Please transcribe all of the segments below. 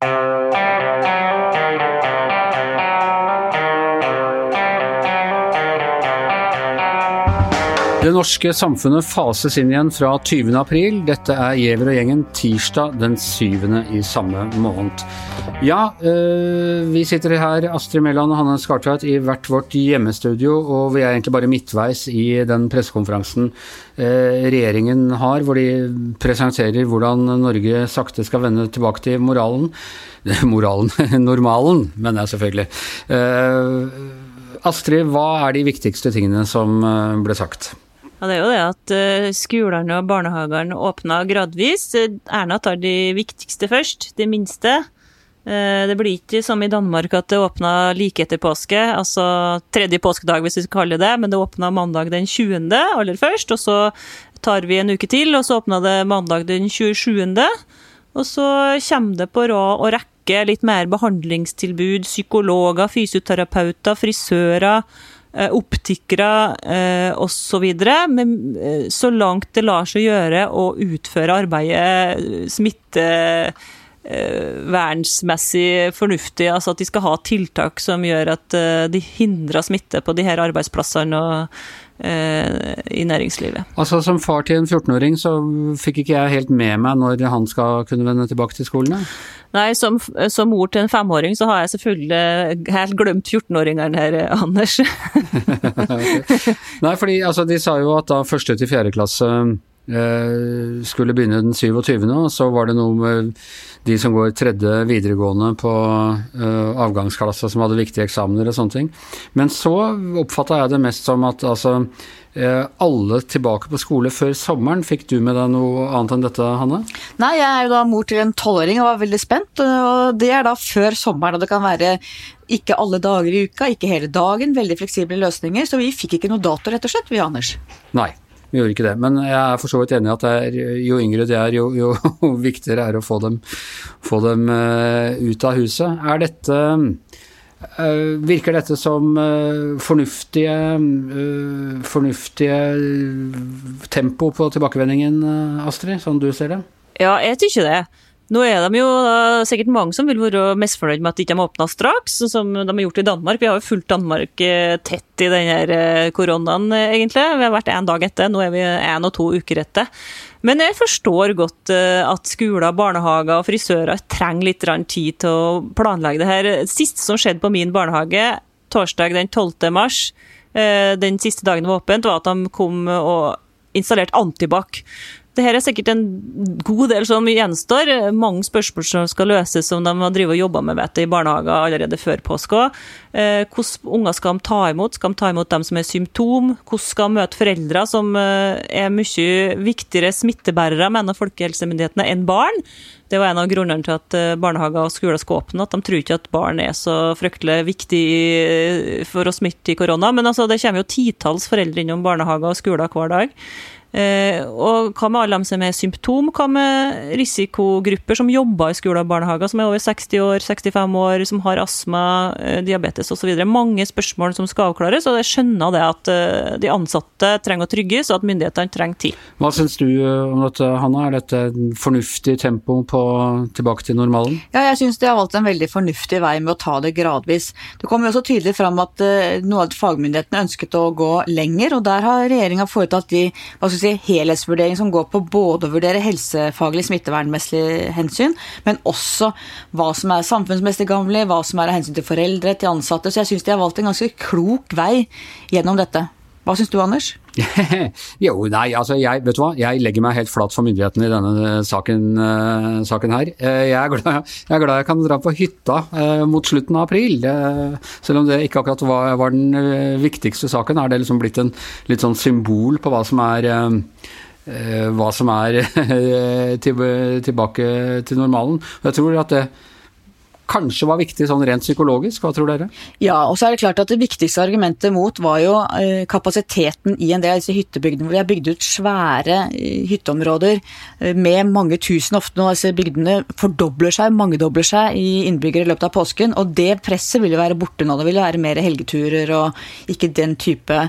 Música Det norske samfunnet fases inn igjen fra 20. april. Dette er Giæver og gjengen tirsdag den 7. i samme måned. Ja, øh, vi sitter her, Astrid Mæland og Hanne Skartveit, i hvert vårt hjemmestudio, og vi er egentlig bare midtveis i den pressekonferansen øh, regjeringen har, hvor de presenterer hvordan Norge sakte skal vende tilbake til moralen. Moralen Normalen, mener jeg selvfølgelig. Uh, Astrid, hva er de viktigste tingene som ble sagt? Ja, Det er jo det at uh, skolene og barnehagene åpner gradvis. Erna tar de viktigste først, de minste. Uh, det blir ikke som i Danmark at det åpna like etter påske, altså tredje påskedag hvis vi skal kalle det, men det åpna mandag den 20. aller først, og så tar vi en uke til, og så åpna det mandag den 27. Og så kommer det på råd og rekke litt mer behandlingstilbud, psykologer, fysioterapeuter, frisører Eh, optikere eh, osv. Men eh, så langt det lar seg gjøre å utføre arbeidet smittevernsmessig fornuftig, altså at de skal ha tiltak som gjør at de hindrer smitte på de her arbeidsplassene og i næringslivet. Altså Som far til en 14-åring så fikk ikke jeg helt med meg når han skal kunne vende tilbake til skolen? Nei, som, som, mor til en femåring så har jeg selvfølgelig helt glemt 14-åringene her, Anders. okay. Nei, fordi altså, de sa jo at da første til fjerde klasse eh, skulle begynne den 27., og så var det noe med de som går tredje videregående på eh, avgangsklasse som hadde viktige eksamener og sånne ting. Men så oppfatta jeg det mest som at altså Eh, alle tilbake på skole før sommeren. Fikk du med deg noe annet enn dette, Hanne? Nei, jeg er jo da mor til en tolvåring og var veldig spent. Og det er da før sommeren, og det kan være ikke alle dager i uka, ikke hele dagen. Veldig fleksible løsninger. Så vi fikk ikke noe dato, rett og slett, vi, Anders. Nei. Vi gjorde ikke det, men jeg er for så vidt enig i at er, jo yngre de er, jo, jo, viktigere er det å få dem, få dem uh, ut av huset. Er dette Eh, virker dette som eh, fornuftige, eh, fornuftige tempo på tilbakevendingen, Astrid, sånn du ser det? Ja, jeg tykker det. Nå er de jo sikkert mange som vil være misfornøyd med at de ikke har åpna straks, som de har gjort i Danmark. Vi har jo fulgt Danmark tett i denne koronaen, egentlig. Vi har vært én dag etter, nå er vi én og to uker etter. Men jeg forstår godt eh, at skoler, barnehager og frisører trenger litt tid til å planlegge det her. Sist som skjedde på min barnehage, torsdag den 12. mars, eh, den siste dagen det var åpent, var at de kom og installerte antibac det her er sikkert en god del som gjenstår. Mange spørsmål som skal løses som de har drevet og jobba med vet, i barnehager allerede før påske. Eh, hvordan unger skal de ta imot? Skal de ta imot dem som er symptom? Hvordan skal de møte foreldre som eh, er mye viktigere smittebærere, mener folkehelsemyndighetene, enn barn? Det var en av grunnene til at eh, barnehager og skoler skal åpne. At de tror ikke at barn er så fryktelig viktig for å smitte i korona. Men altså, det kommer jo titalls foreldre innom barnehager og skoler hver dag. Eh, og hva med alle dem som er symptom? Hva med risikogrupper som jobber i skoler og barnehager, som er over 60 år, 65 år, som har astma, eh, diabetes osv.? Mange spørsmål som skal avklares, og jeg skjønner det at eh, de ansatte trenger å trygges, og at myndighetene trenger tid. Hva syns du om dette, Hanna? Er dette fornuftig tempo på tilbake til normalen? Ja, jeg syns de har valgt en veldig fornuftig vei med å ta det gradvis. Det kommer også tydelig fram at noe av fagmyndighetene ønsket å gå lenger, og der har regjeringa foretatt de hva skal si, helhetsvurdering som går på både å vurdere helsefaglig, smittevernmessig hensyn, men også hva som er samfunnsmessig gamle, hva som er av hensyn til foreldre, til ansatte. Så jeg syns de har valgt en ganske klok vei gjennom dette. Hva syns du, Anders? jo, nei, altså jeg, vet du hva? jeg legger meg helt flat for myndighetene i denne saken, uh, saken her. Uh, jeg, er glad, jeg, er glad, jeg kan dra på hytta uh, mot slutten av april. selv om det ikke akkurat var, var den viktigste saken, er det liksom blitt en litt sånn symbol på hva som er hva som er tilbake til normalen. Jeg tror at det kanskje var viktig sånn rent psykologisk, hva tror dere? Ja, og så er det klart at det viktigste argumentet mot var jo eh, kapasiteten i en del av disse hyttebygdene hvor de har bygd ut svære eh, hytteområder eh, med mange tusen. Ofte nå disse bygdene fordobler seg, mangedobler seg i innbyggere i løpet av påsken. Og det presset vil jo være borte nå. Det vil være mer helgeturer og ikke den type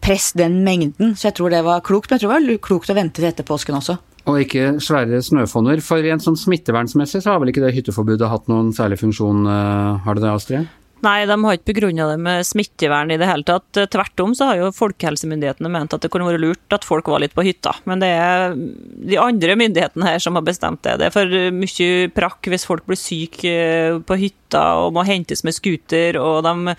press, den mengden. Så jeg tror det var klokt. Men jeg tror det var klokt å vente til etter påsken også. Og ikke svære snøfonner. For rent sånn smittevernmessig så har vel ikke det hytteforbudet hatt noen særlig funksjon, eh, har det det, Astrid? Nei, de har ikke begrunna det med smittevern i det hele tatt. Tvert om så har jo folkehelsemyndighetene ment at det kunne vært lurt at folk var litt på hytta. Men det er de andre myndighetene her som har bestemt det. Det er for mye prakk hvis folk blir syke på hytta og må hentes med scooter, og de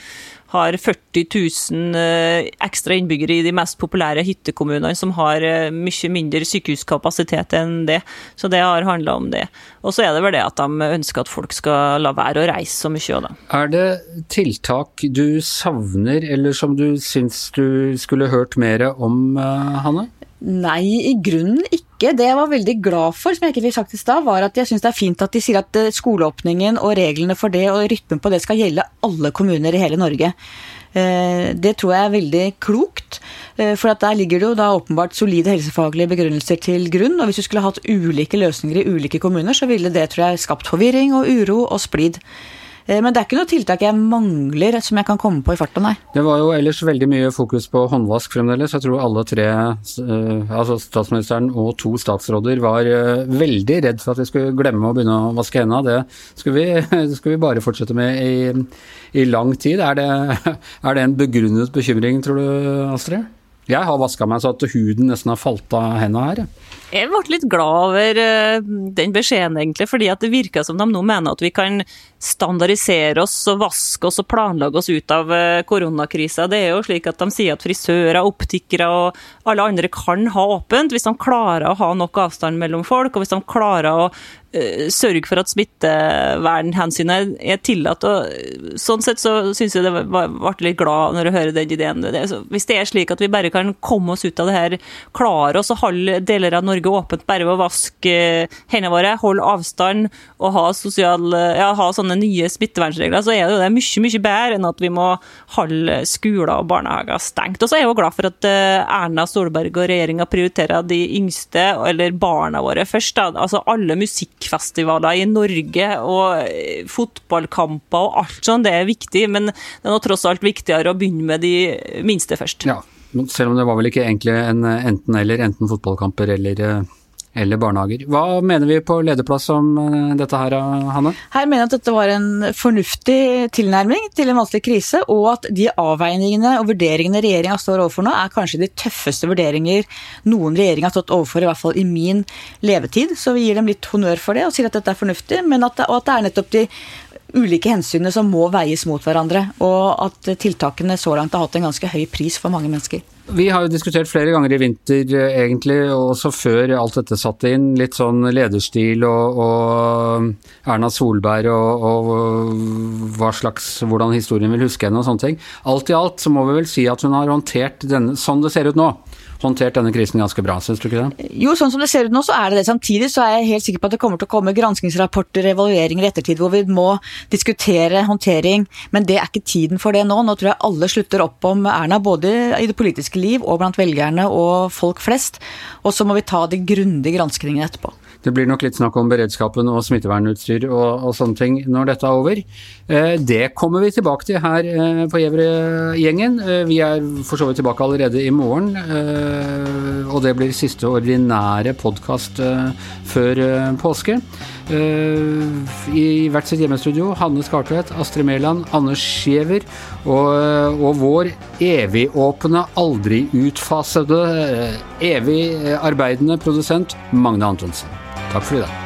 har 40 000 eh, ekstra innbyggere i de mest populære hyttekommunene, som har eh, mye mindre sykehuskapasitet enn det. Så det har handla om det. Og så er det vel det at de ønsker at folk skal la være å reise så mye. Da. Er det tiltak du savner, eller som du syns du skulle hørt mer om, eh, Hanne? Nei, i grunnen ikke. Det jeg var veldig glad for, som jeg ikke fikk sagt i stad, var at jeg syns det er fint at de sier at eh, skoleåpningen og reglene for det og rytmen på det skal gjelde alle kommuner i hele Norge. Eh, det tror jeg er veldig klokt, eh, for der ligger det jo da åpenbart solide helsefaglige begrunnelser til grunn. Og hvis du skulle hatt ulike løsninger i ulike kommuner, så ville det tror jeg skapt forvirring og uro og splid. Eh, men det er ikke noe tiltak jeg mangler som jeg kan komme på i farta, nei. Det var jo ellers veldig mye fokus på håndvask fremdeles. Jeg tror alle tre, eh, altså statsministeren og to statsråder, var eh, veldig redd for at vi skulle glemme å begynne å vaske hendene. Det skulle vi, skulle vi bare fortsette med i, i lang tid. Er det, er det en begrunnet bekymring, tror du, Astrid? Jeg har vaska meg så at huden nesten har falt av hendene her. Jeg ble litt glad over den beskjeden, egentlig, fordi at det virka som de nå mener at vi kan standardisere oss og vaske oss og planlegge oss ut av eh, koronakrisa. Det er jo slik at de sier at frisører, optikere og alle andre kan ha åpent hvis de klarer å ha nok avstand mellom folk, og hvis de klarer å sørge for at smittevernhensynet er tillatt. og Sånn sett så syns jeg det ble litt glad når jeg hører den ideen. Hvis det er slik at vi bare kan komme oss ut av det her, klare oss å holde deler av Norge åpent bare ved å vaske hendene våre, holde avstand og ha, sosial, ja, ha sånne nye smittevernregler, så er det det mye mye bedre enn at vi må holde skoler og barnehager stengt. Og så er jeg jo glad for at eh, Erna Solberg og regjeringa prioriterer de yngste, eller barna våre, først. Da. Altså alle musikkfestivaler i Norge og eh, fotballkamper og alt sånt, det er viktig, men det er nå tross alt viktigere å begynne med de minste først. Ja, selv om det var vel ikke egentlig en enten-eller, enten fotballkamper eller eh, eller barnehager. Hva mener vi på lederplass om eh, dette her, Hanne? Her mener jeg at dette var en fornuftig tilnærming til en vanskelig krise, og at de avveiningene og vurderingene regjeringa står overfor nå, er kanskje de tøffeste vurderinger noen regjering har stått overfor, i hvert fall i min levetid. Så vi gir dem litt honnør for det og sier at dette er fornuftig, men at det, og at det er nettopp de ulike hensynene som må veies mot hverandre, og at tiltakene så langt har hatt en ganske høy pris for mange mennesker. Vi har jo diskutert flere ganger i vinter, egentlig, også før alt dette satte inn, litt sånn lederstil og, og Erna Solberg og, og, slags, hvordan historien vil huske henne og sånne ting. Alt i alt så må vi vel si at hun har håndtert denne, sånn det ser ut nå, håndtert denne krisen ganske bra, syns du ikke det? Jo, sånn som det ser ut nå, så er det det. Samtidig så er jeg helt sikker på at det kommer til å komme granskingsrapporter, evalueringer i ettertid hvor vi må diskutere håndtering, men det er ikke tiden for det nå. Nå tror jeg alle slutter opp om Erna, både i det politiske liv og blant velgerne og folk flest. Og så må vi ta de grundige granskningene etterpå. Det blir nok litt snakk om beredskapen og smittevernutstyr og, og sånne ting når dette er over. Eh, det kommer vi tilbake til her eh, på Gjevre-gjengen. Eh, vi er for så vidt tilbake allerede i morgen. Og det blir siste ordinære podkast før påske. I hvert sitt hjemmestudio Hanne Skartvedt, Astrid Mæland, Anders Skjever og, og vår evigåpne, aldri utfasede, evig arbeidende produsent Magne Antonsen. Takk for i dag.